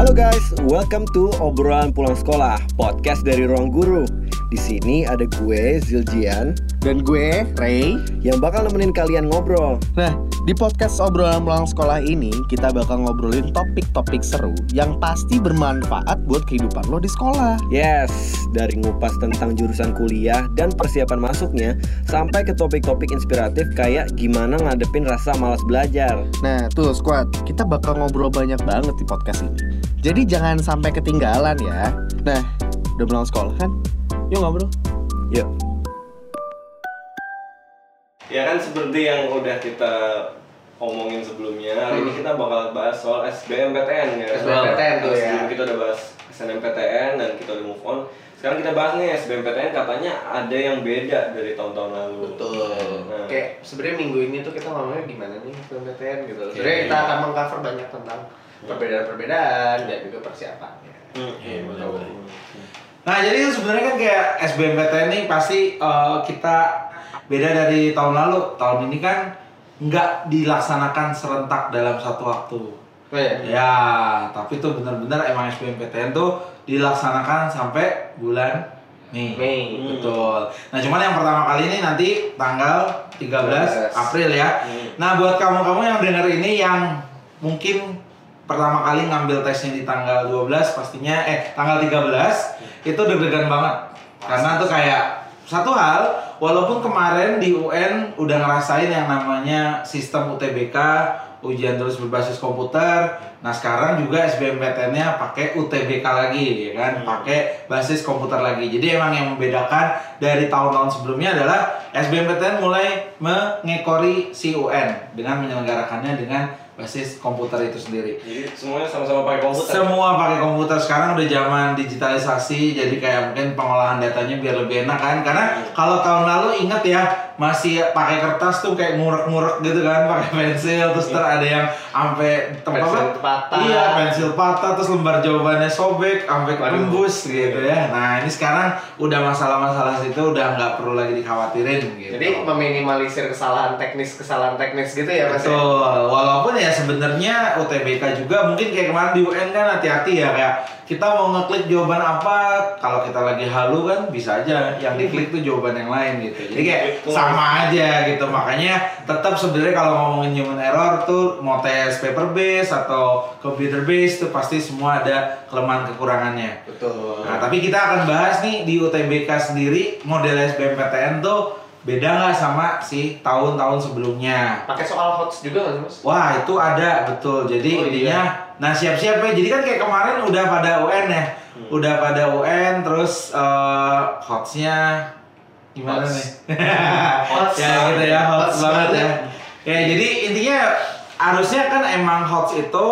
Halo guys, welcome to obrolan pulang sekolah, podcast dari ruang guru. Di sini ada gue Ziljian Dan gue, Ray. yang bakal nemenin kalian ngobrol. Nah, di podcast obrolan pulang sekolah ini kita bakal ngobrolin topik-topik seru yang pasti bermanfaat buat kehidupan lo di sekolah. Yes, dari ngupas tentang jurusan kuliah dan persiapan masuknya sampai ke topik-topik inspiratif kayak gimana ngadepin rasa malas belajar. Nah, tuh squad, kita bakal ngobrol banyak banget di podcast ini. Jadi jangan sampai ketinggalan ya. Nah, udah pulang sekolah kan? Yuk ngobrol. Yuk. Ya kan seperti yang udah kita omongin sebelumnya, hari ini kita bakal bahas soal SBMPTN ya. SBMPTN tuh ya. Sebelum kita udah bahas SNMPTN dan kita udah move on. Sekarang kita bahas nih SBMPTN katanya ada yang beda dari tahun-tahun lalu. Nah, Kayak sebenarnya minggu ini tuh kita ngomongnya gimana nih PMPTN gitu. Sebenarnya kita iya. akan mengcover banyak tentang perbedaan-perbedaan dan juga persiapannya. hmm, betul. betul. Nah jadi sebenarnya kan kayak SBMPTN ini pasti eh, kita beda dari tahun lalu. Tahun ini kan nggak dilaksanakan serentak dalam satu waktu. Oh iya. Ya, tapi tuh benar-benar emang SBMPTN tuh dilaksanakan sampai bulan Mei. Mei. Betul. Nah, cuman yang pertama kali ini nanti tanggal 13 April ya. Hmm. Nah, buat kamu-kamu yang dengar ini yang mungkin pertama kali ngambil tesnya di tanggal 12 pastinya eh tanggal 13 itu deg-degan banget. Karena tuh kayak satu hal, walaupun kemarin di UN udah ngerasain yang namanya sistem UTBK, ujian terus berbasis komputer. Nah, sekarang juga SBMPTN-nya pakai UTBK lagi ya kan, pakai basis komputer lagi. Jadi emang yang membedakan dari tahun-tahun sebelumnya adalah SBMPTN mulai mengekori si UN dengan menyelenggarakannya dengan basis komputer itu sendiri. Jadi semuanya sama-sama pakai komputer. Semua pakai komputer sekarang udah zaman digitalisasi, jadi kayak mungkin pengolahan datanya biar lebih enak kan. Karena kalau tahun lalu inget ya masih pakai kertas tuh kayak ngurek-ngurek gitu kan, pakai pensil terus ter ada yang sampai tempat Pensil apa? patah. Iya, pensil patah terus lembar jawabannya sobek sampai tembus gitu ya. Nah, ini sekarang udah masalah-masalah situ udah nggak perlu lagi dikhawatirin gitu. Jadi meminimalisir kesalahan teknis kesalahan teknis gitu ya mas. ya? Betul. Walaupun ya sebenarnya UTBK juga mungkin kayak kemarin di UN kan hati-hati ya kayak kita mau ngeklik jawaban apa kalau kita lagi halu kan bisa aja yang diklik tuh jawaban yang lain gitu. Jadi kayak Betul. Sama aja gitu. Makanya tetap sebenarnya kalau ngomongin human error tuh mau tes paper based atau computer based tuh pasti semua ada kelemahan kekurangannya. Betul. Nah, tapi kita akan bahas nih di UTBK sendiri model SBMPTN tuh beda nggak sama si tahun-tahun sebelumnya. Pakai soal hots juga nggak sih mas? Wah itu ada betul. Jadi Oh, iya. intinya, nah siap-siap ya. Jadi kan kayak kemarin udah pada UN ya, Hmm. udah pada UN. Terus eh, hotsnya gimana Hots. nih? Hots. ya gitu ya, hots, Hots banget ya. Ya jadi intinya harusnya kan emang hots itu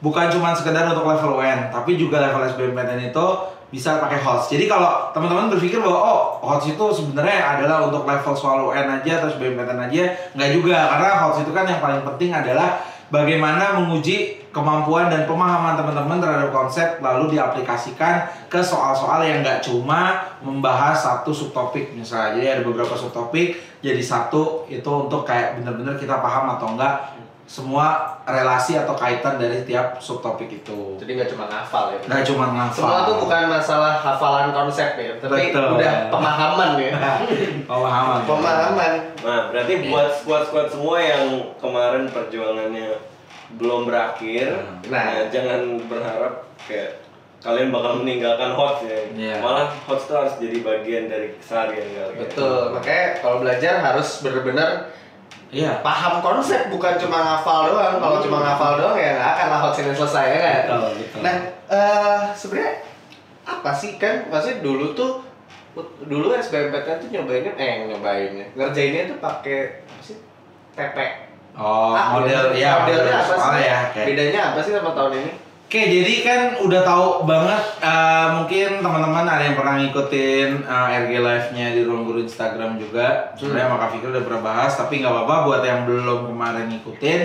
bukan cuma sekedar untuk level UN, tapi juga level SBMPTN itu bisa pakai hots. Jadi kalau teman-teman berpikir bahwa oh hots itu sebenarnya adalah untuk level soal UN aja atau SBMPTN aja, nggak juga karena hots itu kan yang paling penting adalah bagaimana menguji kemampuan dan pemahaman teman-teman terhadap konsep lalu diaplikasikan ke soal-soal yang nggak cuma membahas satu subtopik. Misalnya jadi ada beberapa subtopik jadi satu itu untuk kayak bener-bener kita paham atau enggak semua relasi atau kaitan dari tiap subtopik itu Jadi nggak cuma ngafal ya. nggak cuma ngafal Semua tuh bukan masalah hafalan konsep ya, tapi Betul. udah pemahaman ya. pemahaman pemahaman. Nah, berarti buat squad-squad semua yang kemarin perjuangannya belum berakhir, Nah. nah, jangan berharap kayak kalian bakal meninggalkan hots ya. Iya. Malah hots itu harus jadi bagian dari keseharian kalian. Betul. Makanya kalau belajar harus benar-benar iya paham konsep bukan cuma ngafal doang. Kalau cuma ngafal doang ya nggak akan lah ini selesai ya kan. betul betul Nah, eh sebenarnya apa sih kan? Maksudnya dulu tuh dulu SBMPTN tuh nyobainnya eh nyobainnya ngerjainnya tuh pakai apa sih? TP. oh Ah, model ya model modelnya apa soalnya sih? ya kayak Bedanya apa sih sama tahun ini? Oke, jadi kan udah tahu banget eh, mungkin teman-teman ada yang pernah ngikutin eh, RG Live-nya di ruang guru Instagram juga. Sebenarnya sama Kak Fikri udah pernah bahas, tapi nggak apa-apa buat yang belum kemarin ngikutin.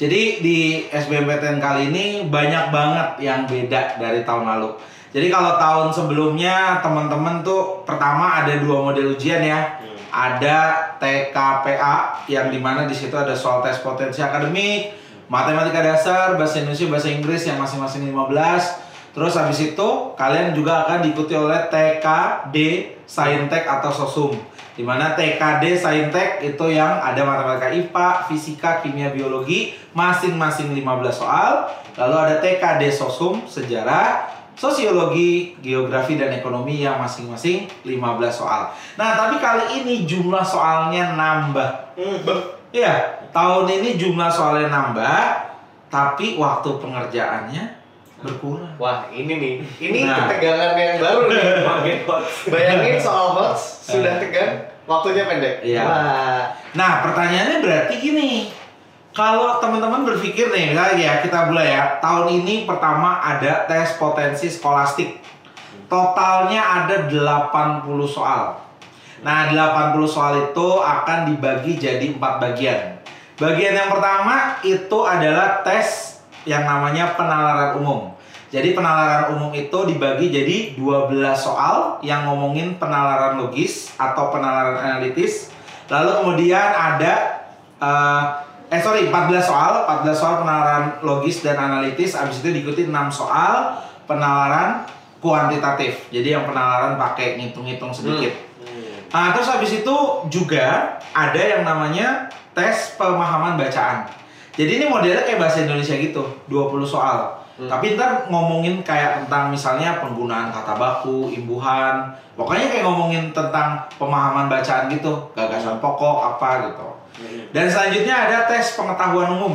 Jadi di SBMPTN kali ini banyak banget yang beda dari tahun lalu. Jadi kalau tahun sebelumnya teman-teman tuh pertama ada dua model ujian ya. Ada TKPA yang di mana di situ ada soal tes potensi akademik, matematika dasar, bahasa Indonesia, bahasa Inggris yang masing-masing 15. Terus habis itu kalian juga akan diikuti oleh TKD, Saintek atau Sosum. Di mana TKD, Saintek itu yang ada matematika IPA, fisika, kimia, biologi masing-masing 15 soal. Lalu ada TKD Sosum, sejarah, sosiologi, geografi dan ekonomi yang masing-masing 15 soal. Nah, tapi kali ini jumlah soalnya nambah. Iya, tahun ini jumlah soalnya nambah, tapi waktu pengerjaannya berkurang. Wah, ini nih. Ini Nah. ketegangan yang baru nih. Bayangin soal hots sudah tegang, waktunya pendek. Iya. Wah. Nah, pertanyaannya berarti gini. Kalau teman-teman berpikir nih, misalnya ya kita mulai ya. Tahun ini pertama ada tes potensi skolastik. Totalnya ada 80 soal. Nah, 80 soal itu akan dibagi jadi empat bagian. Bagian yang pertama itu adalah tes yang namanya penalaran umum. Jadi penalaran umum itu dibagi jadi 12 soal yang ngomongin penalaran logis atau penalaran analitis. Lalu kemudian ada eh, eh sorry 14 soal, 14 soal penalaran logis dan analitis. Habis itu diikuti 6 soal penalaran kuantitatif. Jadi yang penalaran pakai ngitung-ngitung sedikit. Nah, terus habis itu juga ada yang namanya tes pemahaman bacaan. Jadi ini modelnya kayak bahasa Indonesia gitu, 20 soal. Hmm. Tapi ntar ngomongin kayak tentang misalnya penggunaan kata baku, imbuhan. Pokoknya kayak ngomongin tentang pemahaman bacaan gitu, gagasan pokok apa gitu. Dan selanjutnya ada tes pengetahuan umum.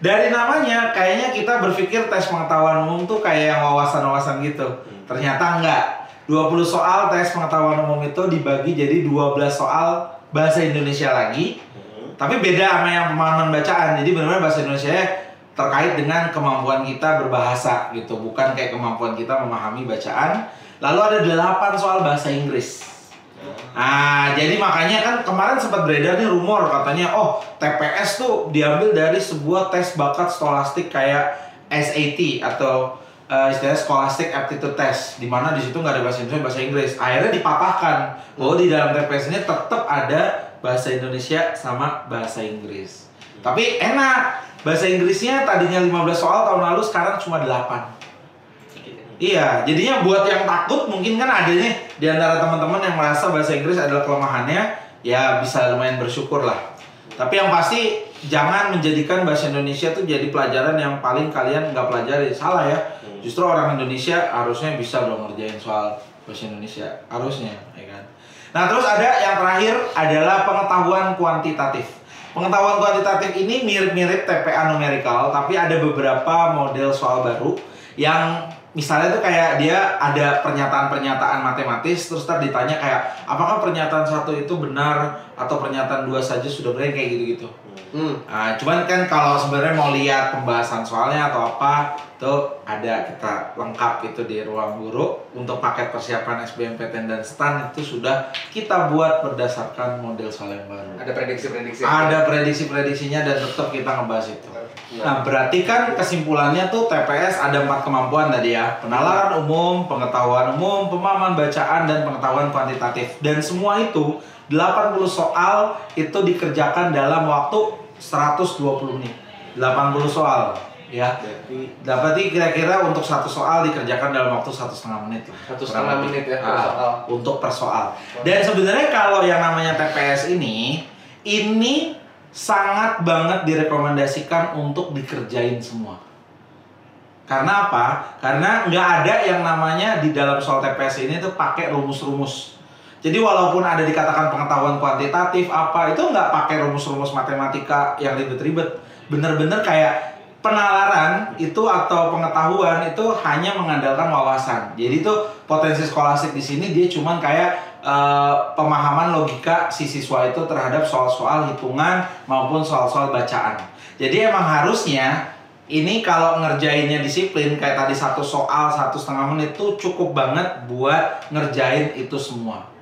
Dari namanya kayaknya kita berpikir tes pengetahuan umum tuh kayak yang wawasan-wawasan gitu. Ternyata enggak. 20 soal tes pengetahuan umum itu dibagi jadi 12 soal bahasa Indonesia lagi. Tapi beda sama yang pemahaman bacaan. Jadi benar-benar bahasa Indonesia terkait dengan kemampuan kita berbahasa gitu, bukan kayak kemampuan kita memahami bacaan. Lalu ada 8 soal bahasa Inggris. Nah, jadi makanya kan kemarin sempat beredar nih rumor katanya, oh TPS tuh diambil dari sebuah tes bakat stolastik kayak SAT atau eh, istilahnya Scholastic Aptitude Test, di mana di situ nggak ada bahasa Indonesia, bahasa Inggris. Akhirnya dipatahkan bahwa di dalam TPS ini tetap ada bahasa Indonesia sama bahasa Inggris. Tapi enak, bahasa Inggrisnya tadinya 15 soal tahun lalu sekarang cuma 8. Iya, jadinya buat yang takut mungkin kan ada nih di antara teman-teman yang merasa bahasa Inggris adalah kelemahannya, ya bisa lumayan bersyukur lah. Tapi yang pasti jangan menjadikan bahasa Indonesia tuh jadi pelajaran yang paling kalian nggak pelajari. Salah ya. Justru orang Indonesia harusnya bisa loh ngerjain soal bahasa Indonesia. Harusnya, ya kan. Nah, terus ada yang terakhir adalah pengetahuan kuantitatif. Pengetahuan kuantitatif ini mirip-mirip TPA numerical, tapi ada beberapa model soal baru yang misalnya tuh kayak dia ada pernyataan-pernyataan matematis terus ntar ditanya kayak apakah pernyataan satu itu benar atau pernyataan dua saja sudah benar kayak gitu-gitu. Hmm. Nah, cuman kan kalau sebenarnya mau lihat pembahasan soalnya atau apa, tuh ada kita lengkap itu di ruang guru untuk paket persiapan SBMPTN dan STAN itu sudah kita buat berdasarkan model soal yang baru. Ada prediksi-prediksi. Ada prediksi-prediksinya dan tetap kita ngebahas itu. Nah, berarti kan kesimpulannya tuh TPS ada empat kemampuan tadi ya. Penalaran umum, pengetahuan umum, pemahaman bacaan, dan pengetahuan kuantitatif. Dan semua itu 80 soal itu dikerjakan dalam waktu 120 menit. 80 soal ya. Berarti Berarti kira-kira untuk satu soal dikerjakan dalam waktu satu setengah menit lah. Satu setengah menit ya, per Ah, soal. Untuk per soal. Dan sebenarnya kalau yang namanya TPS ini, ini sangat banget direkomendasikan untuk dikerjain semua. Karena apa? Karena nggak ada yang namanya di dalam soal TPS ini tuh pakai rumus-rumus. Jadi walaupun ada dikatakan pengetahuan kuantitatif apa itu nggak pakai rumus-rumus matematika yang ribet-ribet. Bener-bener kayak penalaran itu atau pengetahuan itu hanya mengandalkan wawasan. Jadi itu potensi skolastik di sini dia cuman kayak eh, pemahaman logika si siswa itu terhadap soal-soal hitungan maupun soal-soal bacaan. Jadi emang harusnya ini kalau ngerjainnya disiplin kayak tadi satu soal satu setengah menit tuh cukup banget buat ngerjain itu semua.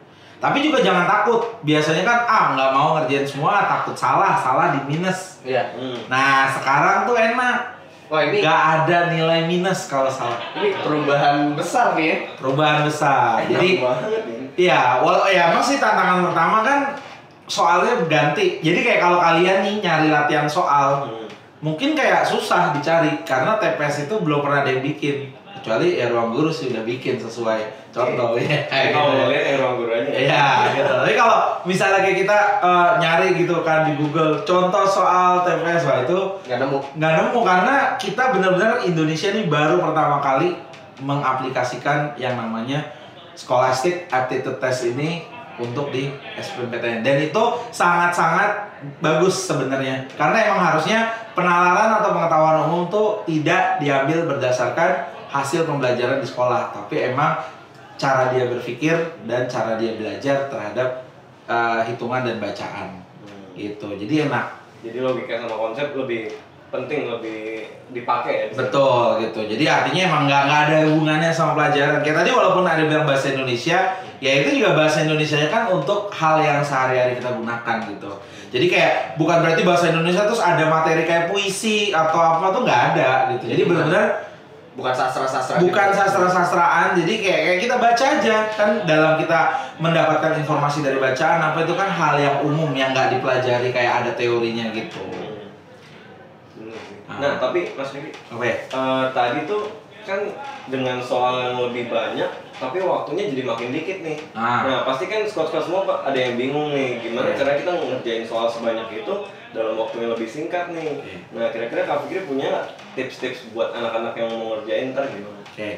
Tapi juga jangan takut. Biasanya kan ah nggak mau ngerjain semua takut salah salah di minus. Iya. Nah sekarang tuh enak. Wah ini Nggak ada nilai minus kalau salah. ini perubahan besar nih ya. Perubahan besar. Jadi banget ini. Iya, walau ya masih tantangan pertama kan soalnya ganti. Jadi kayak kalau kalian nih nyari latihan soal, mungkin kayak susah dicari karena TPS itu belum pernah ada yang bikin kecuali ya ruang guru sih udah bikin sesuai contoh ya kayak Oh, gitu. lihat yang ruang guru aja. Iya gitu. Tapi kalau misalnya kayak kita eh, nyari gitu kan di Google contoh soal TPS wah itu nggak nemu nggak nemu karena kita benar-benar Indonesia ini baru pertama kali mengaplikasikan yang namanya Scholastic Aptitude Test ini untuk di SBMPTN dan itu sangat-sangat bagus sebenarnya karena emang harusnya penalaran atau pengetahuan umum tuh tidak diambil berdasarkan hasil pembelajaran di sekolah tapi emang cara dia berpikir dan cara dia belajar terhadap uh, hitungan dan bacaan gitu jadi enak Jadi logika sama konsep lebih penting, lebih dipakai ya. Betul gitu. Jadi artinya emang nggak nggak ada hubungannya sama pelajaran. Kayak tadi walaupun ada bilang bahasa Indonesia, ya itu juga bahasa Indonesia kan untuk hal yang sehari-hari kita gunakan gitu. Jadi kayak bukan berarti bahasa Indonesia terus ada materi kayak puisi atau apa tuh nggak ada gitu. Jadi benar-benar bukan sastra sastra bukan sastra-sastraan. Jadi kayak kayak kita baca aja kan dalam kita mendapatkan informasi dari bacaan apa itu kan hal yang umum yang nggak dipelajari kayak ada teorinya gitu. Bener sih. Ah. Nah, tapi Mas Riki, Oke. eh, tadi tuh kan dengan soal yang lebih banyak, tapi waktunya jadi makin dikit nih. Ah. Nah, pasti kan squad-squad semua Pak, ada yang bingung nih, gimana Iya. caranya kita ngerjain soal sebanyak itu dalam waktu yang lebih singkat nih. Iya. Nah, kira-kira Kak Fikri punya tips-tips buat anak-anak yang mau ngerjain ntar gimana? Oke.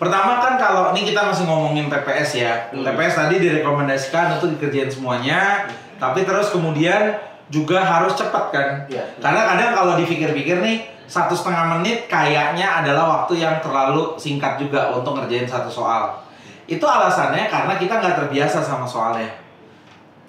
Pertama kan kalau ini kita masih ngomongin TPS ya. Hmm. TPS tadi direkomendasikan untuk dikerjain semuanya, tapi terus kemudian juga harus cepat kan. Iya. Karena kadang kalau dipikir-pikir nih satu setengah menit kayaknya adalah waktu yang terlalu singkat juga untuk ngerjain satu soal. Itu alasannya karena kita nggak terbiasa sama soalnya.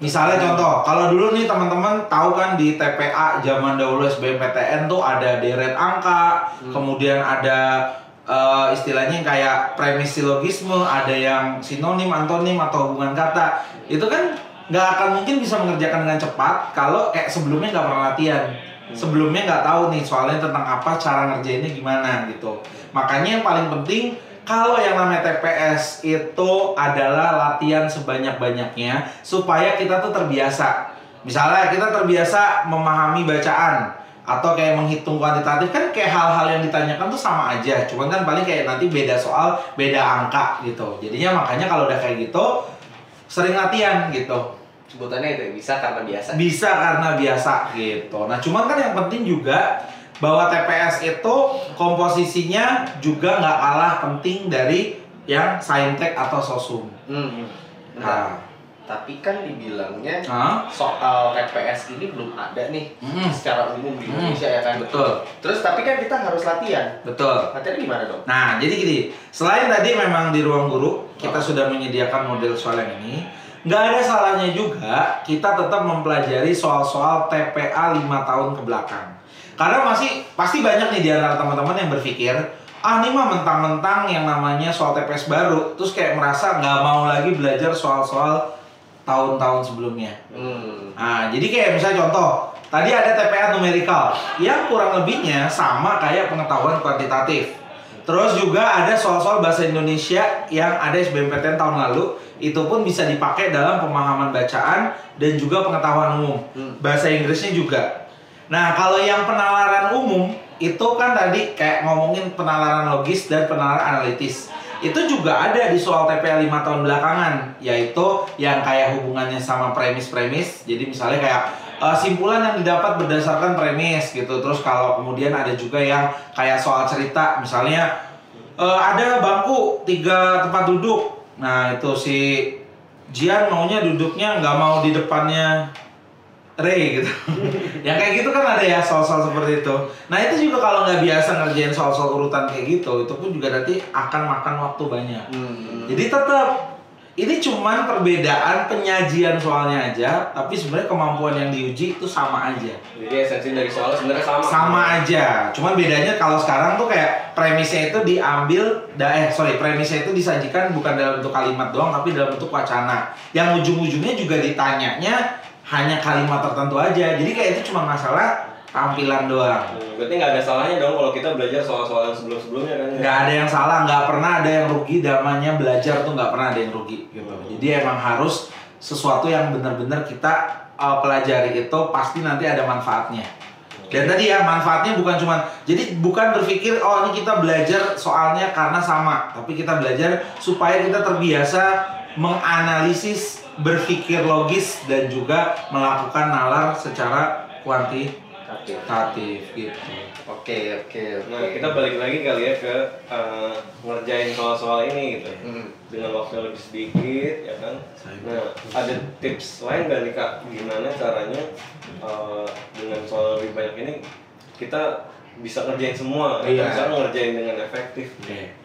Misalnya contoh, kalau dulu nih teman-teman tahu kan di TPA zaman dahulu SBMPTN tuh ada deret angka, kemudian ada eh, istilahnya kayak premis silogisme, ada yang sinonim, antonim atau hubungan kata. Itu kan nggak akan mungkin bisa mengerjakan dengan cepat kalau kayak sebelumnya nggak pernah latihan. Sebelumnya nggak tahu nih soalnya tentang apa, cara ngerjainnya gimana gitu. Makanya yang paling penting kalau yang namanya TPS itu adalah latihan sebanyak-banyaknya supaya kita tuh terbiasa. Misalnya kita terbiasa memahami bacaan atau kayak menghitung kuantitatif kan kayak hal-hal yang ditanyakan tuh sama aja. Cuman kan paling kayak nanti beda soal, beda angka gitu. Jadinya makanya kalau udah kayak gitu sering latihan gitu. Sebutannya itu bisa karena biasa Bisa karena biasa gitu. Nah, cuman kan yang penting juga bahwa TPS itu komposisinya juga nggak kalah penting dari yang saintek atau sosum. hmm. Bentar. Nah, tapi kan dibilangnya Hah? soal TPS ini belum ada nih Hmm. secara umum di Hmm. Indonesia ya kan Betul. terus tapi kan kita harus latihan betul. latihan gimana dong Nah, jadi gini, selain tadi memang di ruang guru kita Oh. sudah menyediakan model soal yang ini, nggak ada salahnya juga kita tetap mempelajari soal-soal TPA 5 tahun ke belakang. Karena masih pasti banyak nih di antara teman-teman yang berpikir, ah ini mah mentang-mentang yang namanya soal TPS baru, terus kayak merasa nggak mau lagi belajar soal-soal tahun-tahun sebelumnya. hmm. Nah, jadi kayak misalnya contoh, tadi ada TPA numerikal yang kurang lebihnya sama kayak pengetahuan kuantitatif. Terus juga ada soal-soal bahasa Indonesia yang ada SBMPTN tahun lalu, itu pun bisa dipakai dalam pemahaman bacaan dan juga pengetahuan umum. Hmm. Bahasa Inggrisnya juga. Nah, kalau yang penalaran umum itu kan tadi kayak ngomongin penalaran logis dan penalaran analitis. Itu juga ada di soal TPA 5 tahun belakangan, yaitu yang kayak hubungannya sama premis-premis. Jadi misalnya kayak eh, simpulan yang didapat berdasarkan premis gitu. Terus kalau kemudian ada juga yang kayak soal cerita, misalnya eh, ada bangku tiga tempat duduk. Nah itu si Jian maunya duduknya nggak mau di depannya Ray gitu. yang kayak gitu kan ada ya soal-soal seperti itu. Nah itu juga kalau nggak biasa ngerjain soal-soal urutan kayak gitu, itu pun juga nanti akan makan waktu banyak. Hmm. Jadi tetap ini cuman perbedaan penyajian soalnya aja, tapi sebenarnya kemampuan yang diuji itu sama aja. Jadi esensi dari soal sebenarnya sama. Sama aja. Cuman bedanya kalau sekarang tuh kayak premisnya itu diambil eh sorry, premisnya itu disajikan bukan dalam bentuk kalimat doang tapi dalam bentuk wacana. Yang ujung-ujungnya juga ditanyanya hanya kalimat tertentu aja. Jadi kayak itu cuma masalah tampilan doang. Hmm, Berarti nggak ada salahnya dong kalau kita belajar soal-soal yang sebelum-sebelumnya kan? ya? nggak ada yang salah nggak pernah ada yang rugi namanya belajar tuh nggak pernah ada yang rugi gitu jadi emang harus sesuatu yang benar-benar kita uh, pelajari itu pasti nanti ada manfaatnya Dan tadi ya manfaatnya bukan cuma jadi bukan berpikir oh ini kita belajar soalnya karena sama, tapi kita belajar supaya kita terbiasa menganalisis, berpikir logis dan juga melakukan nalar secara kuantitatif gitu. Oke oke oke. Nah, kita balik lagi kali ya ke eh, ngerjain soal-soal ini gitu. Hmm. Dengan waktu yang lebih sedikit, ya kan. Nah, ada tips lain nggak nih kak? Gimana caranya eh, dengan soal lebih banyak ini kita bisa ngerjain semua, kita Iya. bisa ngerjain dengan efektif. Oke.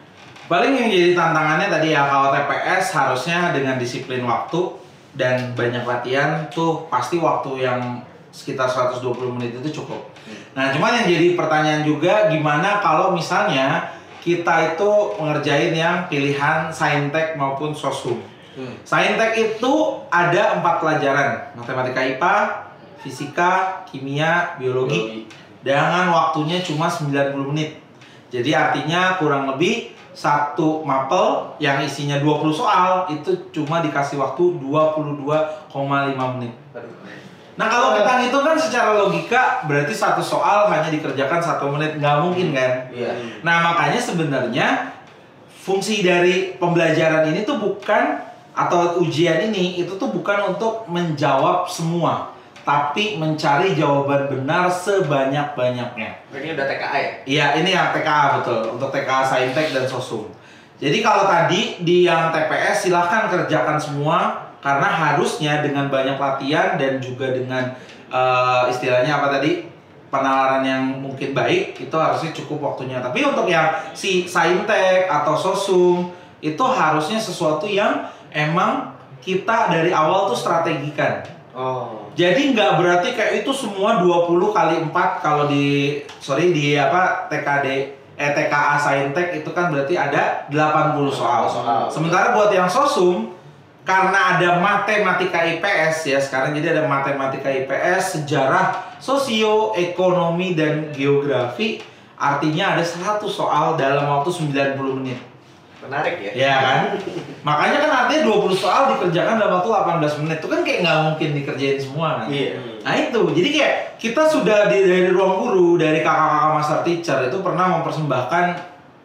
Paling yang jadi tantangannya tadi ya kalau TPS harusnya dengan disiplin waktu dan banyak latihan tuh pasti waktu yang sekitar 120 menit itu cukup. Nah, cuman yang jadi pertanyaan juga gimana kalau misalnya kita itu mengerjain yang pilihan saintek maupun sosum. Hmm. Saintek itu ada empat pelajaran, matematika IPA, fisika, kimia, biologi, dengan waktunya cuma 90 menit. Jadi artinya kurang lebih satu mapel yang isinya 20 soal itu cuma dikasih waktu 22,5 menit. Nah kalau kita ngitung kan secara logika berarti satu soal hanya dikerjakan satu menit nggak mungkin kan? Iya. Nah makanya sebenarnya fungsi dari pembelajaran ini tuh bukan atau ujian ini itu tuh bukan untuk menjawab semua, tapi mencari jawaban benar sebanyak-banyaknya. Ini udah TKA ya? Iya, ini yang TKA betul untuk TKA Saintek dan Sosum. Jadi kalau tadi di yang TPS silahkan kerjakan semua karena harusnya dengan banyak latihan dan juga dengan eh, istilahnya apa tadi penalaran yang mungkin baik itu harusnya cukup waktunya. Tapi untuk yang si Saintek atau Sosum itu harusnya sesuatu yang emang kita dari awal tuh strategikan. Oh. Jadi nggak berarti kayak itu semua 20 kali 4 kalau di sorry di apa TKD eh TKA Saintek itu kan berarti ada 80 soal. Soal. Sementara buat yang sosum karena ada matematika IPS ya sekarang jadi ada matematika IPS, sejarah, sosio, ekonomi dan geografi artinya ada 100 soal dalam waktu 90 menit. Menarik ya? Ya kan? Makanya kan artinya 20 soal dikerjakan dalam waktu 18 menit. Itu kan kayak nggak mungkin dikerjain semua kan? Iya. Nah itu, jadi kayak kita sudah di, dari ruang guru, dari kakak-kakak master teacher itu pernah mempersembahkan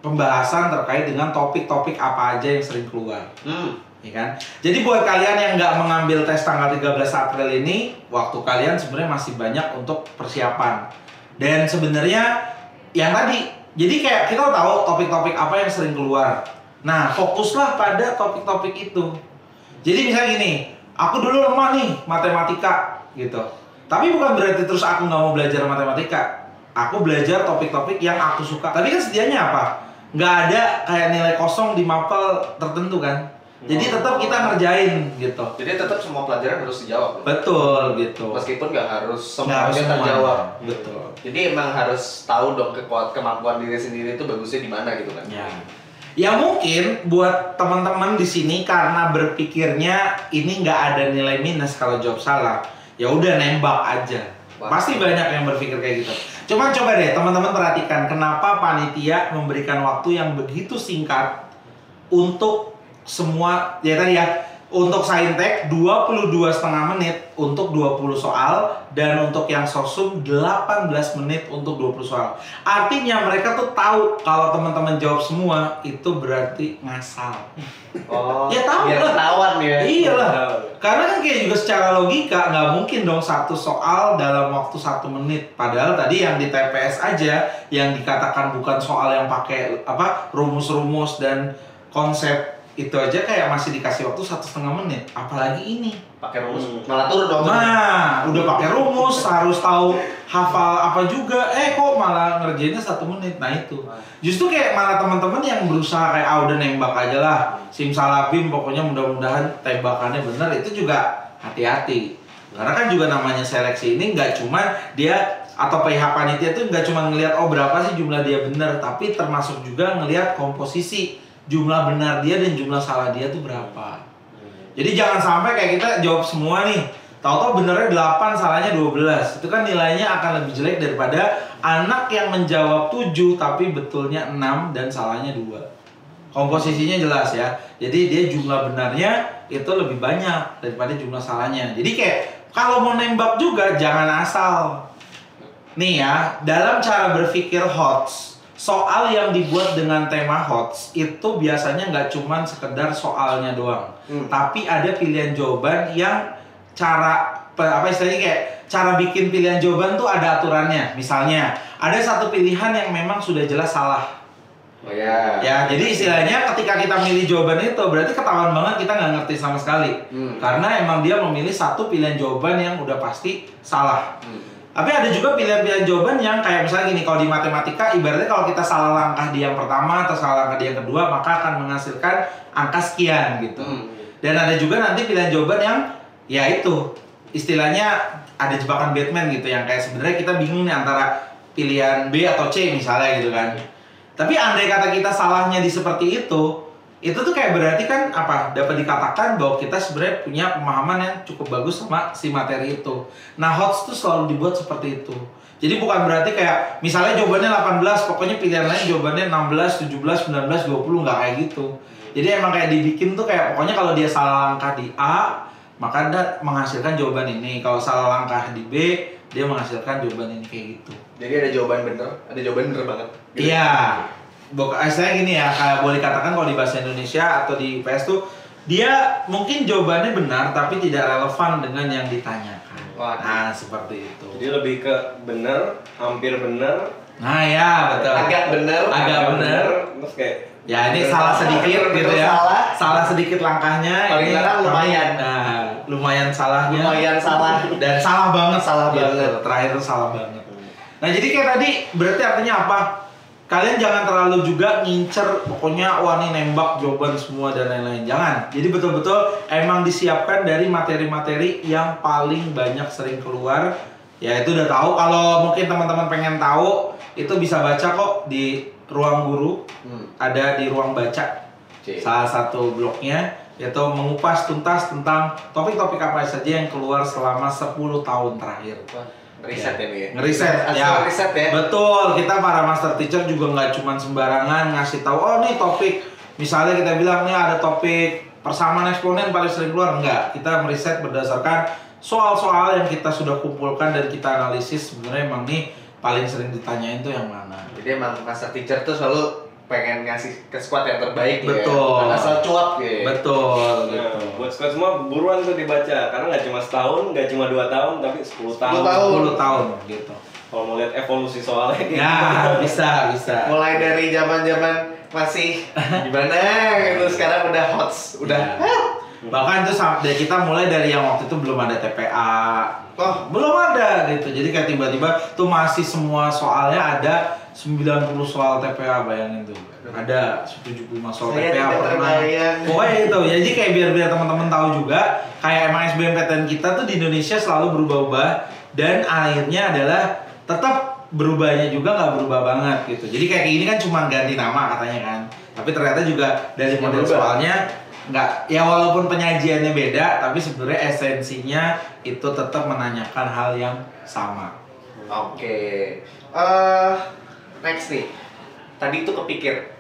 pembahasan terkait dengan topik-topik apa aja yang sering keluar. Hmm. Ya kan? Jadi buat kalian yang nggak mengambil tes tanggal 13 April ini, waktu kalian sebenarnya masih banyak untuk persiapan. Dan sebenarnya yang tadi, jadi kayak kita tahu topik-topik apa yang sering keluar. Nah, fokuslah pada topik-topik itu. Jadi misalnya gini, aku dulu lemah nih matematika gitu. Tapi bukan berarti terus aku nggak mau belajar matematika. Aku belajar topik-topik yang aku suka. Tapi kan sedianya apa? Nggak ada kayak nilai kosong di mapel tertentu kan. Jadi tetap kita ngerjain gitu. Jadi tetap semua pelajaran harus dijawab. Betul gitu. Meskipun nggak harus harus semuanya semuanya. terjawab. Betul. Jadi emang harus tahu dong kekuat kemampuan diri sendiri itu bagusnya di mana gitu kan. Ya. Ya mungkin buat teman-teman di sini karena berpikirnya ini nggak ada nilai minus kalau jawab salah, ya udah nembak aja. Wah. Pasti banyak yang berpikir kayak gitu. Cuman coba deh teman-teman perhatikan kenapa panitia memberikan waktu yang begitu singkat untuk semua ya tadi ya untuk saintek 22 setengah menit untuk 20 soal dan untuk yang sosum 18 menit untuk 20 soal. Artinya mereka tuh tahu kalau teman-teman jawab semua itu berarti ngasal. Oh. Ya, tahu biar lah. ketahuan ya. Iyalah. Karena kan kayak juga secara logika nggak mungkin dong satu soal dalam waktu satu menit. Padahal tadi yang di TPS aja yang dikatakan bukan soal yang pakai apa rumus-rumus dan konsep itu aja kayak masih dikasih waktu satu setengah menit. Apalagi ini. Pakai rumus. Hmm. Malah turun dong. Nah, udah pakai rumus, harus tahu hafal apa juga. Eh, kok malah ngerjainnya satu menit. Nah itu. Justru kayak malah teman-teman yang berusaha kayak ah udah nembak aja lah. Simsalabim pokoknya mudah-mudahan tembakannya bener itu juga hati-hati. Karena kan juga namanya seleksi ini nggak cuma dia atau pihak panitia tuh nggak cuma ngelihat oh berapa sih jumlah dia bener, tapi termasuk juga ngelihat komposisi jumlah benar dia dan jumlah salah dia tuh berapa. Jadi jangan sampai kayak kita jawab semua nih. Tahu-tahu benernya 8, salahnya 12. Itu kan nilainya akan lebih jelek daripada anak yang menjawab 7 tapi betulnya 6 dan salahnya 2. Komposisinya jelas ya. Jadi dia jumlah benarnya itu lebih banyak daripada jumlah salahnya. Jadi kayak kalau mau nembak juga jangan asal. nih ya, dalam cara berpikir HOTS, soal yang dibuat dengan tema HOTS itu biasanya nggak cuman sekedar soalnya doang, Hmm. tapi ada pilihan jawaban yang cara apa istilahnya kayak cara bikin pilihan jawaban tuh ada aturannya. Misalnya, ada satu pilihan yang memang sudah jelas salah. Oh ya. Ya, jadi istilahnya ketika kita milih jawaban itu berarti ketahuan banget kita nggak ngerti sama sekali. Hmm. Karena emang dia memilih satu pilihan jawaban yang udah pasti salah. Hmm. Tapi ada juga pilihan-pilihan jawaban yang kayak misalnya gini, kalau di matematika ibaratnya kalau kita salah langkah di yang pertama atau salah langkah di yang kedua, maka akan menghasilkan angka sekian gitu. Hmm. Dan ada juga nanti pilihan jawaban yang ya itu istilahnya ada jebakan Batman gitu yang kayak sebenarnya kita bingung nih antara pilihan B atau C misalnya gitu kan. Tapi andai kata kita salahnya di seperti itu, itu tuh kayak berarti kan apa? Dapat dikatakan bahwa kita sebenarnya punya pemahaman yang cukup bagus sama si materi itu. Nah, HOTS tuh selalu dibuat seperti itu. Jadi bukan berarti kayak misalnya jawabannya 18, pokoknya pilihan lain jawabannya 16, 17, 19, 20 nggak kayak gitu. Jadi emang kayak dibikin tuh kayak pokoknya kalau dia salah langkah di A, maka dia menghasilkan jawaban ini. Kalau salah langkah di B, dia menghasilkan jawaban ini kayak gitu. Jadi ada jawaban bener, ada jawaban bener banget. Gitu. Bok, saya gini ya, kayak boleh dikatakan kalau di bahasa Indonesia atau di PS tuh dia mungkin jawabannya benar tapi tidak relevan dengan yang ditanyakan. Waduh. Nah, seperti itu. Jadi lebih ke bener, hampir bener, Nah, ya, betul. Agak bener. Agak bener. terus kayak Ya, ini salah sedikit gitu ya. salah. Salah sedikit langkahnya. Paling ini lumayan. Nah, lumayan salahnya. Lumayan salah. Dan salah banget. Salah Gitu. banget. Terakhir salah banget. Nah, jadi kayak tadi berarti artinya apa? Kalian jangan terlalu juga ngincer pokoknya wah nih nembak jawaban semua dan lain-lain. Jangan. Jadi betul-betul emang disiapkan dari materi-materi yang paling banyak sering keluar. Ya itu udah tahu. Kalau mungkin teman-teman pengen tahu, itu bisa baca kok di ruang guru. Hmm. Ada di ruang baca C. salah satu blognya yaitu mengupas tuntas tentang topik-topik apa saja yang keluar selama 10 tahun terakhir. Wah, Riset ya ya. Ngeriset ya. riset ya. Betul, kita para master teacher juga nggak cuma sembarangan ngasih tahu oh nih topik misalnya kita bilang nih ada topik persamaan eksponen paling sering keluar enggak. Kita meriset berdasarkan soal-soal yang kita sudah kumpulkan dan kita analisis sebenarnya emang nih paling sering ditanyain tuh yang mana. Jadi emang master teacher tuh selalu pengen ngasih ke squad yang terbaik Betul. ya. Bukan asal cuap ya. Betul Nah, gitu. buat squad semua buruan tuh dibaca karena nggak cuma setahun, nggak cuma dua tahun, tapi 10 tahun. 10 tahun. 10 tahun gitu. Kalau mau lihat evolusi soalnya Ya, gitu. bisa, bisa. Mulai dari zaman-zaman masih gimana gitu sekarang udah hots, udah Ya. Bahkan tuh sam- dari kita mulai dari yang waktu itu belum ada TPA. Oh. belum ada gitu. Jadi kayak tiba-tiba tuh masih semua soalnya ada 90 soal TPA bayangin tuh. Ada 75 soal Saya TPA pernah. Pokoknya itu. Jadi kayak biar biar teman-teman tahu juga kayak emang SBMPTN kita tuh di Indonesia selalu berubah-ubah dan akhirnya adalah tetap berubahnya juga nggak berubah banget gitu. Jadi kayak gini kan cuma ganti nama katanya kan. Tapi ternyata juga dari model berubah. soalnya nggak ya walaupun penyajiannya beda tapi sebenarnya esensinya itu tetap menanyakan hal yang sama. Oke. Eh next nih. Tadi tuh kepikir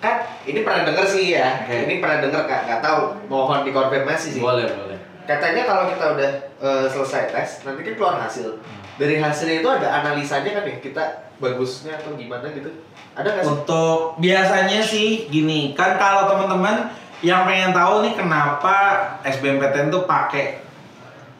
kan ini pernah denger sih ya. Oke. Ini pernah denger kak, nggak tahu. Mohon dikonfirmasi sih. Boleh, boleh. Katanya kalau kita udah eh, selesai tes, nanti kan keluar hasil. Dari hasilnya itu ada analisanya kan ya, kita bagusnya atau gimana gitu. Ada nggak sih? Untuk biasanya sih gini, kan kalau teman-teman yang pengen tahu nih kenapa SBMPTN tuh pakai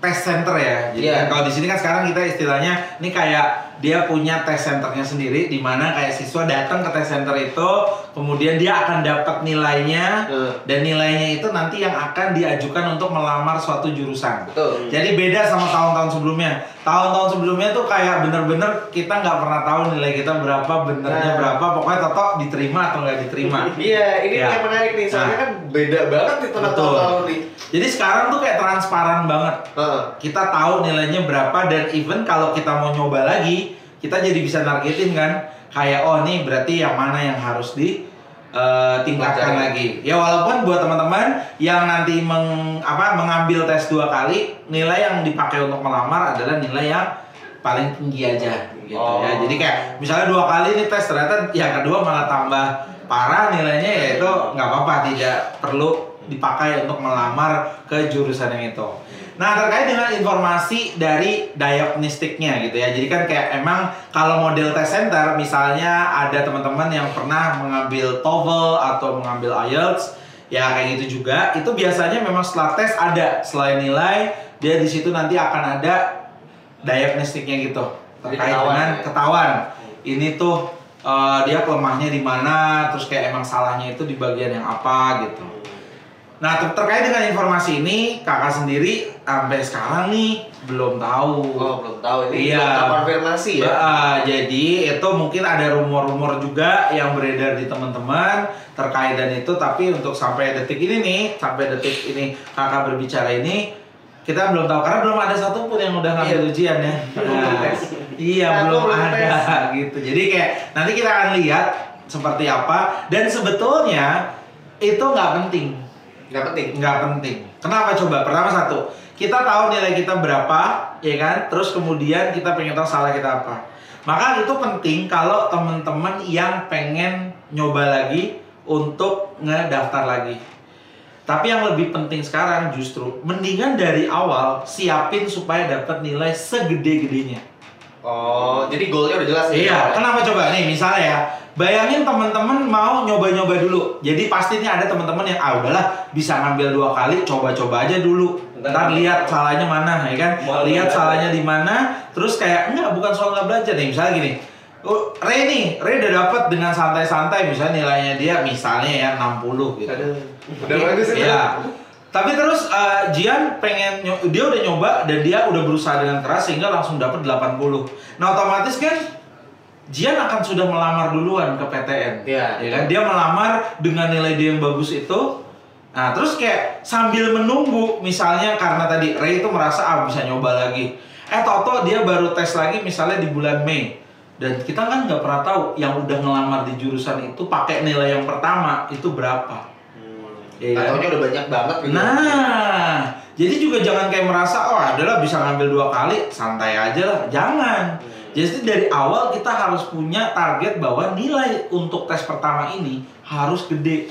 test center ya. Jadi Iya. kan kalau di sini kan sekarang kita istilahnya ini kayak dia punya test centernya sendiri di mana kayak siswa datang ke test center itu kemudian dia akan dapat nilainya Eh, dan nilainya itu nanti yang akan diajukan untuk melamar suatu jurusan. betul. Jadi beda sama tahun-tahun sebelumnya. Tahun-tahun sebelumnya tuh kayak bener-bener kita nggak pernah tahu nilai kita berapa, benernya Nah. berapa, pokoknya totok diterima atau nggak diterima. Iya, ini Ya. yang menarik nih. Soalnya Nah. kan beda banget di tengah Betul. tahun nih. Jadi sekarang tuh kayak transparan banget. Heeh. Kita tahu nilainya berapa dan even kalau kita mau nyoba lagi, kita jadi bisa nargetin kan. Kayak oh nih berarti yang mana yang harus di eh, tingkatkan lagi. Ya walaupun buat teman-teman yang nanti meng, apa, mengambil tes dua kali, nilai yang dipakai untuk melamar adalah nilai yang paling tinggi aja gitu Oh. ya. Jadi kayak misalnya dua kali nih tes ternyata yang kedua malah tambah parah nilainya ya itu nggak apa-apa tidak perlu dipakai untuk melamar ke jurusan yang itu. Nah terkait dengan informasi dari diagnostiknya gitu ya. Jadi kan kayak emang kalau model test center misalnya ada teman-teman yang pernah mengambil TOEFL atau mengambil IELTS ya kayak gitu juga. Itu biasanya memang setelah tes ada selain nilai dia di situ nanti akan ada diagnostiknya gitu terkait ketahuan dengan ya? ketahuan. Ini tuh eh, dia kelemahnya di mana, terus kayak emang salahnya itu di bagian yang apa gitu. Nah ter- terkait dengan informasi ini kakak sendiri sampai sekarang nih belum tahu. Oh, belum tahu ini Iya. belum konfirmasi ya. Ba- jadi itu mungkin ada rumor-rumor juga yang beredar di teman-teman terkait dan itu tapi untuk sampai detik ini nih sampai detik ini kakak berbicara ini kita belum tahu karena belum ada satupun yang udah ngambil Iya. ujian ya. Belum Nah, iya belum belum ada tes. gitu. Jadi kayak nanti kita akan lihat seperti apa dan sebetulnya itu nggak penting Nggak penting. nggak penting. Kenapa coba? Pertama satu, kita tahu nilai kita berapa, ya kan? Terus kemudian kita pengen tahu salah kita apa. Maka itu penting kalau teman-teman yang pengen nyoba lagi untuk ngedaftar lagi. Tapi yang lebih penting sekarang justru mendingan dari awal siapin supaya dapat nilai segede-gedenya. Oh, jadi goalnya udah jelas. Iya, kenapa coba nih misalnya ya, bayangin teman-teman mau nyoba-nyoba dulu. Jadi pasti nih ada teman-teman yang ah udahlah bisa ngambil dua kali, coba-coba aja dulu. Ntar- lihat salahnya mana, ya kan? Mau lihat salahnya di mana, terus kayak enggak bukan soal nggak belajar nih. Misalnya gini, oh, Ray nih, Ray udah dapat dengan santai-santai misalnya nilainya dia misalnya ya 60 gitu. Aduh. Udah bagus itu. Iya. Tapi terus eh, Jian pengen dia udah nyoba dan dia udah berusaha dengan keras sehingga langsung dapat 80. Nah, otomatis kan Jian akan sudah melamar duluan ke PTN. Iya. Ya kan? Dia melamar dengan nilai dia yang bagus itu. Nah, terus kayak sambil menunggu misalnya karena tadi Ray itu merasa ah bisa nyoba lagi. Eh toto dia baru tes lagi misalnya di bulan Mei. Dan kita kan nggak pernah tahu yang udah ngelamar di jurusan itu pakai nilai yang pertama itu berapa. Iya kan? Ataunya udah banyak banget gitu. Nah, jadi juga jangan kayak merasa oh adalah bisa ngambil dua kali, santai aja lah. Jangan. Jadi dari awal kita harus punya target bahwa nilai untuk tes pertama ini harus gede.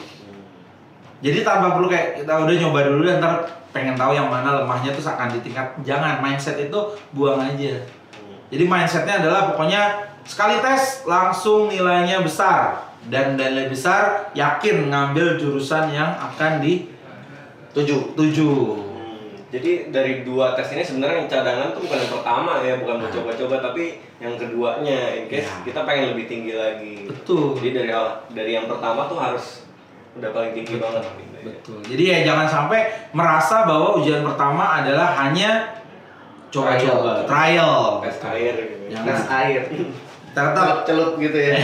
Jadi tanpa perlu kayak kita udah nyoba dulu dan ntar pengen tahu yang mana lemahnya terus akan ditingkat. Jangan mindset itu buang aja. Jadi mindsetnya adalah pokoknya sekali tes langsung nilainya besar dan nilai besar yakin ngambil jurusan yang akan Tujuh. dituju. Hmm, Jadi dari dua tes ini sebenarnya yang cadangan tuh bukan yang pertama ya, bukan buat coba-coba tapi yang keduanya in case Ya. kita pengen lebih tinggi lagi. Betul. Jadi dari dari yang pertama tuh harus udah paling tinggi banget gitu ya. Betul. Jadi ya jangan sampai merasa bahwa ujian pertama adalah hanya coba-coba, trial. Tes air gitu. Jangan. Tes air. Tetap celup gitu ya.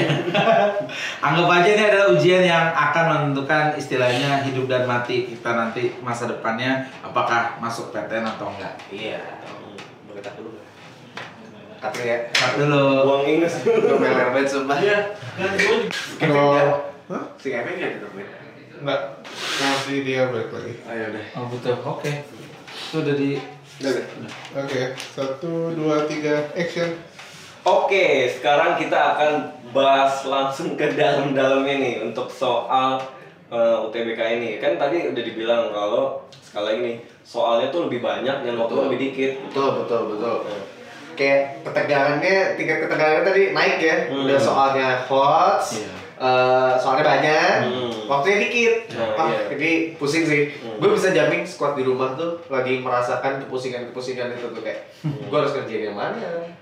anggap aja ini adalah ujian yang akan menentukan istilahnya hidup dan mati kita nanti masa depannya apakah masuk PTN atau enggak. Iya. Boleh tak dulu? Tapi ya. Cut dulu. Buang ingus dulu. Gue meler banget sumpah. Iya. Kalau Hah? Si Kevin ya. Enggak. Nanti dia balik lagi. Ayo deh. Oh betul. Oke. Itu udah di deh. Oke, satu, dua, tiga, action. Oke, sekarang kita akan bahas langsung ke dalam-dalamnya nih untuk soal eh, UTBK ini. Kan tadi udah dibilang kalau sekali lagi nih soalnya tuh lebih banyak dan waktu lebih dikit. Betul, betul, betul. Kayak ketegangannya, tingkat ketegangannya tadi naik ya. Hmm. Udah soalnya hot, Iya. Eh, soalnya banyak, Hmm. waktunya dikit. Nah, ah, iya. ini pusing sih. Hmm. Gue bisa jamin squad di rumah tuh lagi merasakan kepusingan-kepusingan itu tuh kayak, gue harus kerjain yang mana?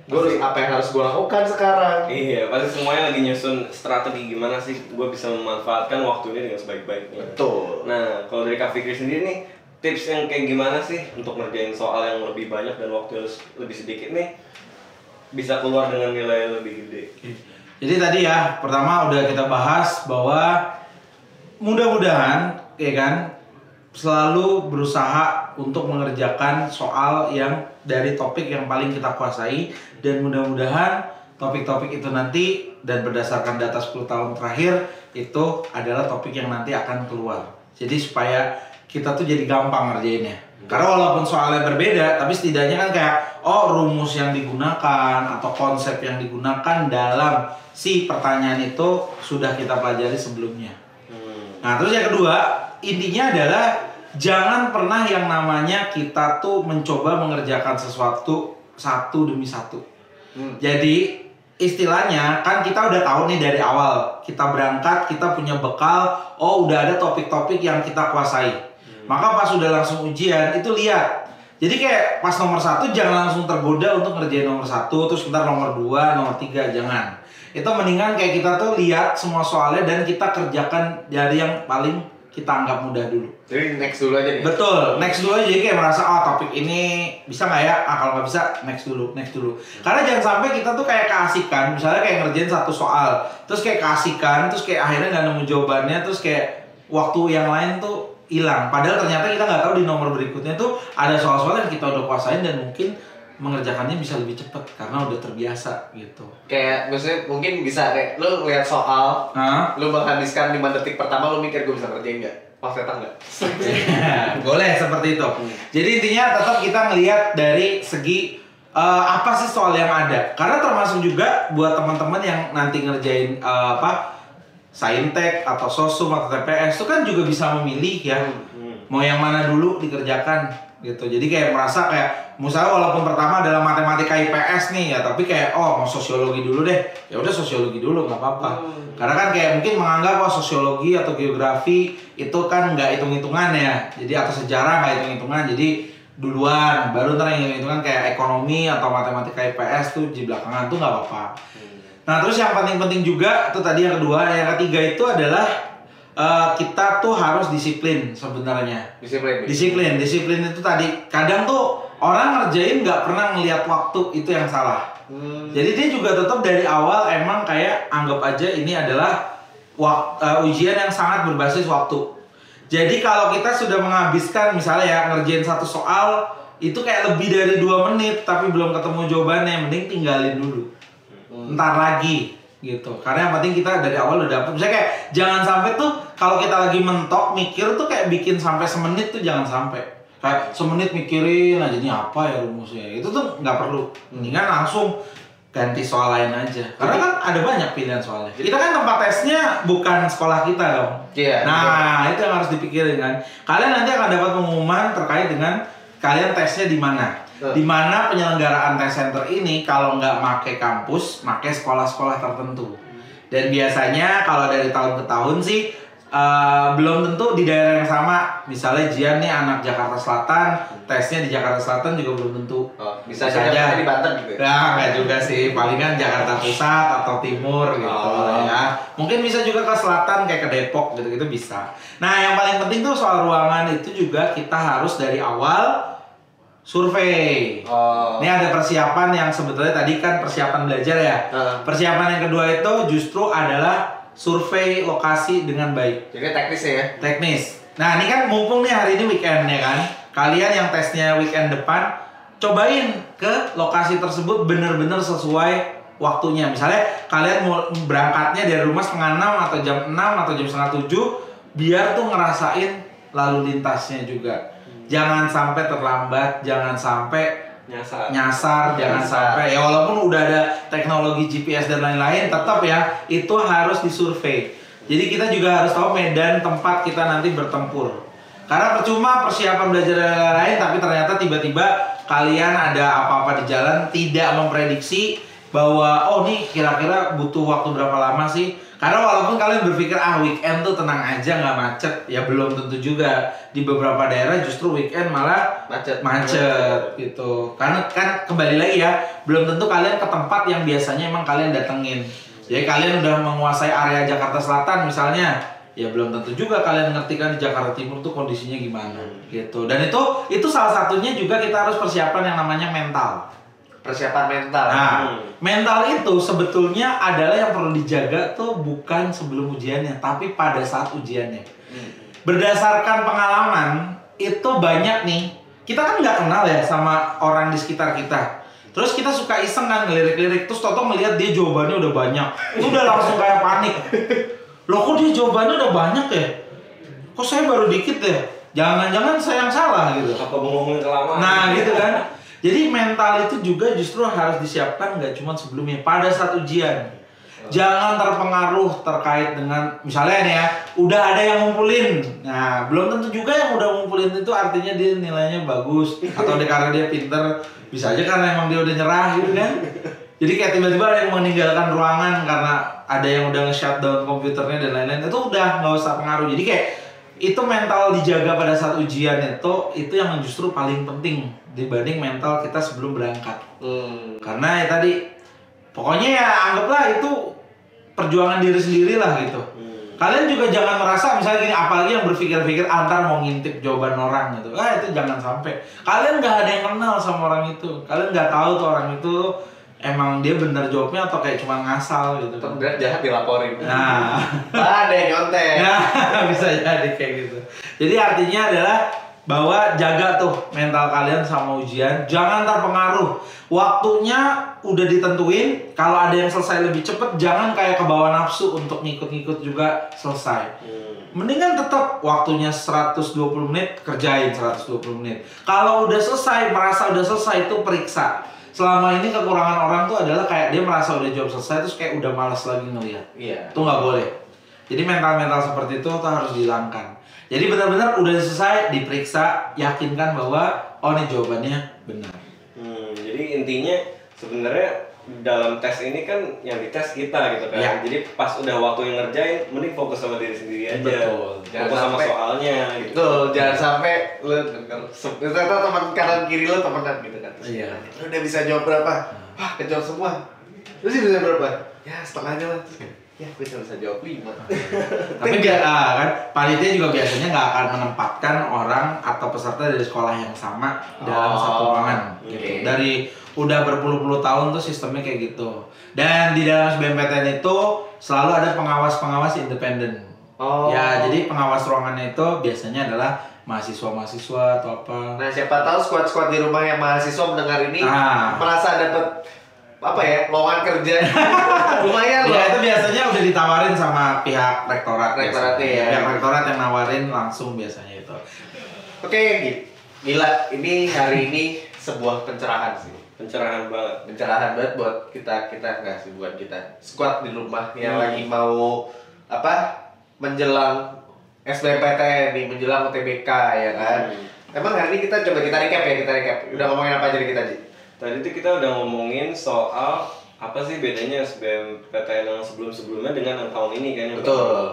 Gue harus apa yang harus gue lakukan sekarang? Iya, pasti semuanya lagi nyusun strategi gimana sih gue bisa memanfaatkan waktu ini dengan sebaik-baiknya. Betul. Nah, kalau dari Kak Fikri sendiri nih, tips yang kayak gimana sih untuk ngerjain soal yang lebih banyak dan waktu yang lebih sedikit nih bisa keluar dengan nilai yang lebih gede? Jadi tadi ya, pertama udah kita bahas bahwa mudah-mudahan ya kan selalu berusaha untuk mengerjakan soal yang dari topik yang paling kita kuasai dan mudah-mudahan topik-topik itu nanti dan berdasarkan data 10 tahun terakhir itu adalah topik yang nanti akan keluar. Jadi supaya kita tuh jadi gampang ngerjainnya. Karena walaupun soalnya berbeda, tapi setidaknya kan kayak oh rumus yang digunakan atau konsep yang digunakan dalam si pertanyaan itu sudah kita pelajari sebelumnya. Hmm. Nah, terus yang kedua, intinya adalah jangan pernah yang namanya kita tuh mencoba mengerjakan sesuatu satu demi satu. Hmm. Jadi istilahnya kan kita udah tahu nih dari awal kita berangkat kita punya bekal oh udah ada topik-topik yang kita kuasai maka pas udah langsung ujian itu lihat jadi kayak pas nomor satu jangan langsung tergoda untuk ngerjain nomor satu terus ntar nomor dua nomor tiga jangan itu mendingan kayak kita tuh lihat semua soalnya dan kita kerjakan dari yang paling kita anggap mudah dulu Jadi next dulu aja nih. Betul, next dulu aja jadi kayak merasa oh topik ini bisa nggak ya? Ah kalau nggak bisa next dulu, next dulu. Karena jangan sampai kita tuh kayak keasikan, misalnya kayak ngerjain satu soal, terus kayak keasikan, terus kayak akhirnya nggak nemu jawabannya, terus kayak waktu yang lain tuh hilang. Padahal ternyata kita nggak tahu di nomor berikutnya tuh ada soal-soal yang kita udah kuasain dan mungkin mengerjakannya bisa lebih cepat karena udah terbiasa gitu. Kayak maksudnya mungkin bisa kayak lu lihat soal, Nah, lu menghabiskan 5 detik pertama lu mikir gue bisa ngerjain nggak? Pas datang nggak? boleh seperti itu. Jadi intinya tetap kita ngelihat dari segi eh, apa sih soal yang ada. Karena termasuk juga buat teman-teman yang nanti ngerjain eh, apa saintek atau sosum atau TPS itu kan juga bisa memilih ya mau yang mana dulu dikerjakan gitu. Jadi kayak merasa kayak misalnya walaupun pertama adalah matematika IPS nih ya, tapi kayak oh mau sosiologi dulu deh. Ya udah sosiologi dulu nggak apa-apa. Karena kan kayak mungkin menganggap oh sosiologi atau geografi itu kan nggak hitung-hitungan ya. Jadi atau sejarah nggak hitung-hitungan. Jadi duluan baru ntar yang hitung-hitungan kayak ekonomi atau matematika IPS tuh di belakangan tuh nggak apa-apa. Nah terus yang paling penting juga itu tadi yang kedua, yang ketiga itu adalah eh, kita tuh harus disiplin sebenarnya. Disiplin. Disiplin, disiplin itu tadi kadang tuh orang ngerjain nggak pernah ngelihat waktu itu yang salah. Hmm. Jadi dia juga tetap dari awal emang kayak anggap aja ini adalah wak- eh, ujian yang sangat berbasis waktu. Jadi kalau kita sudah menghabiskan misalnya ya ngerjain satu soal itu kayak lebih dari dua menit tapi belum ketemu jawabannya, mending tinggalin dulu. Ntar lagi gitu. Karena yang penting kita dari awal udah dapet. Misalnya kayak jangan sampai tuh kalau kita lagi mentok mikir tuh kayak bikin sampai semenit tuh jangan sampai. Kayak semenit mikirin aja ini apa ya rumusnya. Itu tuh nggak perlu. Mendingan langsung ganti soal lain aja. Karena kan ada banyak pilihan soalnya. Kita kan tempat tesnya bukan sekolah kita dong. Iya. Nah, itu yang harus dipikirin kan. Kalian nanti akan dapat pengumuman terkait dengan kalian tesnya di mana. Di mana penyelenggaraan tes center ini kalau nggak make kampus, make sekolah-sekolah tertentu. Dan biasanya kalau dari tahun ke tahun sih eh, belum tentu di daerah yang sama. Misalnya Jian nih anak Jakarta Selatan, tesnya di Jakarta Selatan juga belum tentu. Oh, bisa, Bisa aja aja. bisa di Banten gitu. ya? Nah, nggak juga sih. Palingan Jakarta Pusat atau Timur gitu Oh. ya. Mungkin bisa juga ke selatan kayak ke Depok gitu-gitu bisa. Nah, yang paling penting tuh soal ruangan itu juga kita harus dari awal survei. Oh. Ini ada persiapan yang sebetulnya tadi kan persiapan belajar ya. Heeh. Persiapan yang kedua itu justru adalah survei lokasi dengan baik Jadi teknisnya ya. teknis. Nah ini kan mumpung nih hari ini weekend ya kan. Kalian yang tesnya weekend depan, cobain ke lokasi tersebut bener-bener sesuai waktunya. Misalnya kalian mau berangkatnya dari rumah setengah enam atau jam 6 atau jam setengah tujuh, biar tuh ngerasain lalu lintasnya juga. Jangan sampai terlambat, jangan sampai nyasar nyasar, jangan Nyasar. sampai ya walaupun udah ada teknologi GPS dan lain-lain, tetap ya itu harus disurvei. Jadi kita juga harus tahu medan tempat kita nanti bertempur. Karena percuma persiapan belajar dan lain-lain, tapi ternyata tiba-tiba kalian ada apa-apa di jalan tidak memprediksi bahwa oh nih kira-kira butuh waktu berapa lama sih? Karena walaupun kalian berpikir ah weekend tuh tenang aja nggak macet, ya belum tentu juga. Di beberapa daerah justru weekend malah Macet. macet gitu. Karena kan kembali lagi ya belum tentu kalian ke tempat yang biasanya emang kalian datengin. Jadi kalian udah menguasai area Jakarta Selatan misalnya ya belum tentu juga kalian ngerti kan di Jakarta Timur tuh kondisinya gimana gitu. Dan itu itu salah satunya juga kita harus persiapan yang namanya mental Persiapan mental. nah Hmm. mental itu sebetulnya adalah yang perlu dijaga tuh bukan sebelum ujiannya tapi pada saat ujiannya. Hmm. berdasarkan pengalaman itu banyak nih. Kita kan nggak kenal ya sama orang di sekitar kita. Terus kita suka iseng kan ngelirik-lirik. Terus Toto melihat dia jawabannya udah banyak. Itu udah langsung kayak panik. Loh kok dia jawabannya udah banyak ya? Kok saya baru dikit ya? Jangan-jangan saya yang salah gitu. Apa ngomongin kelamaan? Nah gitu kan. Jadi mental itu juga justru harus disiapkan nggak cuma sebelumnya, pada saat ujian. Jangan terpengaruh terkait dengan misalnya nih ya, udah ada yang ngumpulin. Nah, belum tentu juga yang udah ngumpulin itu artinya dia nilainya bagus atau dia karena dia pinter. Bisa aja karena emang dia udah nyerah gitu kan. Jadi kayak tiba-tiba ada yang meninggalkan ruangan karena ada yang udah nge-shutdown komputernya dan lain-lain. Itu udah nggak usah pengaruh. Jadi kayak itu mental dijaga pada saat ujian itu itu yang justru paling penting dibanding mental kita sebelum berangkat. Hmm. Karena ya tadi pokoknya ya anggaplah itu perjuangan diri sendiri lah gitu. Hmm. Kalian juga jangan merasa misalnya gini, apalagi yang berpikir-pikir antar mau ngintip jawaban orang gitu. Ah itu jangan sampai. Kalian nggak ada yang kenal sama orang itu. Kalian nggak tahu tuh orang itu emang dia benar jawabnya atau kayak cuma ngasal gitu. Tetap berat jahat dilaporin. Nah, Ah, ada nyontek. ya bisa jadi kayak gitu. Jadi artinya adalah bahwa jaga tuh mental kalian sama ujian, jangan terpengaruh. Waktunya udah ditentuin, kalau ada yang selesai lebih cepet, jangan kayak ke bawah nafsu untuk ngikut-ngikut juga selesai. Hmm. Mendingan tetap waktunya 120 menit kerjain 120 menit. Kalau udah selesai, merasa udah selesai itu periksa. Selama ini kekurangan orang tuh adalah kayak dia merasa udah jawab selesai terus kayak udah malas lagi ngeliat. Iya. itu nggak boleh. Jadi mental-mental seperti itu tuh harus dihilangkan. Jadi benar-benar udah selesai diperiksa yakinkan bahwa oh ini jawabannya benar. Hmm, jadi intinya sebenarnya dalam tes ini kan yang dites kita gitu kan. Ya. Jadi pas udah waktu yang ngerjain, mending fokus sama diri sendiri aja. Betul. Jangan Fokus sama sampai- soalnya gitu. Betul, jangan sampai lu ternyata teman kanan kiri lu temenan gitu kan. Terus Iya. Lu udah bisa jawab berapa? Wah, kejawab semua. Lu sih bisa berapa? Ya, setengahnya lah. Terus ya, gue cuma bisa jawab lima. tapi biar ah, kan panitia juga biasanya nggak akan menempatkan orang atau peserta dari sekolah yang sama dalam Oh, satu ruangan gitu oke. dari udah berpuluh-puluh tahun tuh sistemnya kayak gitu dan di dalam SBMPTN itu selalu ada pengawas-pengawas independen Oh. ya jadi pengawas ruangannya itu biasanya adalah mahasiswa-mahasiswa atau apa Nah, siapa tahu squad-squad di rumah yang mahasiswa mendengar ini Ah. merasa dapat apa ya, lowongan kerja. Lumayan loh. Ya itu biasanya udah ditawarin sama pihak rektorat. Rektorat, iya. Pihak rektorat yang nawarin langsung biasanya itu. Oke, Gi. gila. Ini hari ini sebuah pencerahan sih. Pencerahan banget. pencerahan banget buat kita kita nggak sih buat kita squad di rumah yang Hmm. lagi mau apa menjelang SBMPTN nih menjelang UTBK ya kan Hmm. emang hari ini kita coba kita recap ya kita recap udah ngomongin apa aja nih kita Ji Tadi tuh kita udah ngomongin soal apa sih bedanya SBMPTN yang sebelum-sebelumnya dengan yang tahun ini kan yang Betul. baru.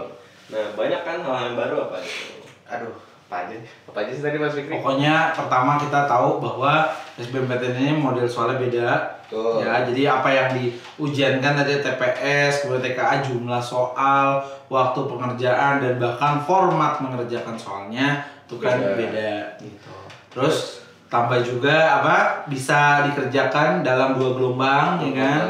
Nah, banyak kan hal yang baru apa itu? aduh apa aja apa aja sih tadi Mas Fikri Pokoknya pertama kita tahu bahwa SBMPTN ini model soalnya beda. Betul. Ya, jadi apa yang diujiankan tadi TPS, kemudian TKA jumlah soal, waktu pengerjaan dan bahkan format mengerjakan soalnya itu kan Beda. beda gitu. Terus tambah juga apa bisa dikerjakan dalam dua gelombang ya kan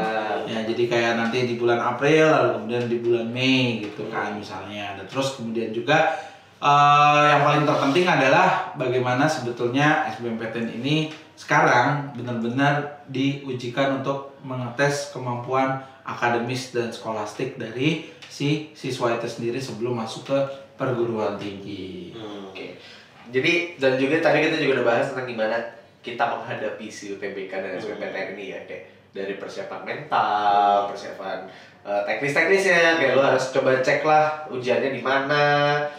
ya jadi kayak nanti di bulan April lalu kemudian di bulan Mei gitu kan misalnya dan terus kemudian juga eh, yang paling terpenting adalah bagaimana sebetulnya SBMPTN ini sekarang benar-benar diujikan untuk mengetes kemampuan akademis dan skolastik dari si siswa itu sendiri sebelum masuk ke perguruan tinggi. Hmm. oke jadi dan juga tadi kita juga udah bahas tentang gimana kita menghadapi si UTBK dan SBMPTN ini ya kayak dari persiapan mental, persiapan eh, teknis-teknisnya kayak lu harus coba cek lah ujiannya di mana,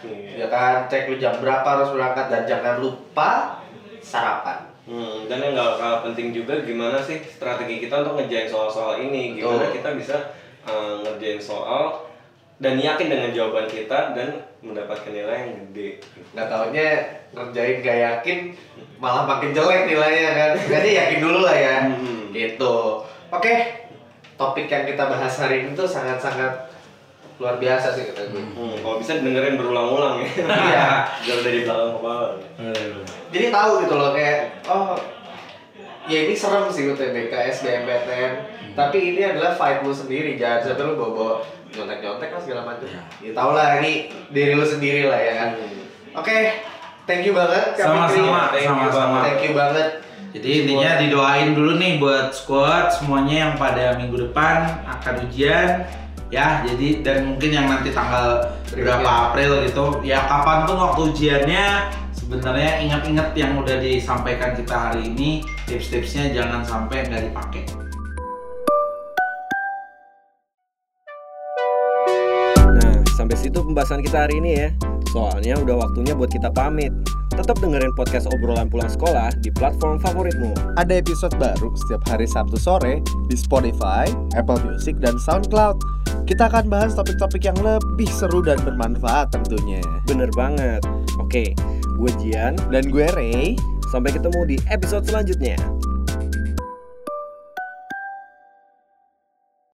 Iya. ya kan cek lu jam berapa harus berangkat dan jangan lupa sarapan. Hmm, dan yang nggak kalah penting juga gimana sih strategi kita untuk ngerjain soal-soal ini gimana Betul. kita bisa uh, ngerjain soal dan yakin dengan jawaban kita dan mendapatkan nilai yang gede Nggak taunya ngerjain gak yakin malah makin jelek nilainya kan. Jadi yakin dulu lah ya. Hmm. Gitu. Oke. Topik yang kita bahas hari ini tuh sangat-sangat luar biasa sih kata gue. Hmm, kalau bisa dengerin berulang-ulang ya Iya. biar dari belakang kepala Jadi tahu gitu loh kayak oh ya ini serem sih UTBK SBMPTN tapi ini adalah fight lu sendiri jangan sampai lu bawa-bawa nyontek-nyontek lah segala macam. Iya. Ya tau lah ini diri lu sendiri lah ya kan. Oke, thank you banget. Sama-sama, Thank you sama-sama. banget. Thank you banget. Jadi intinya didoain dulu nih buat squad semuanya yang pada minggu depan akan ujian ya. Jadi dan mungkin yang nanti tanggal berapa Berikutnya. April gitu ya kapan pun waktu ujiannya sebenarnya ingat-ingat yang udah disampaikan kita hari ini tips-tipsnya jangan sampai nggak dipakai. Sampai situ pembahasan kita hari ini ya. Soalnya udah waktunya buat kita pamit. Tetap dengerin podcast obrolan pulang sekolah di platform favoritmu. Ada episode baru setiap hari Sabtu sore di Spotify, Apple Music, dan SoundCloud. Kita akan bahas topik-topik yang lebih seru dan bermanfaat tentunya. Bener banget. Oke, gue Jian. Dan gue Ray, Sampai ketemu di episode selanjutnya.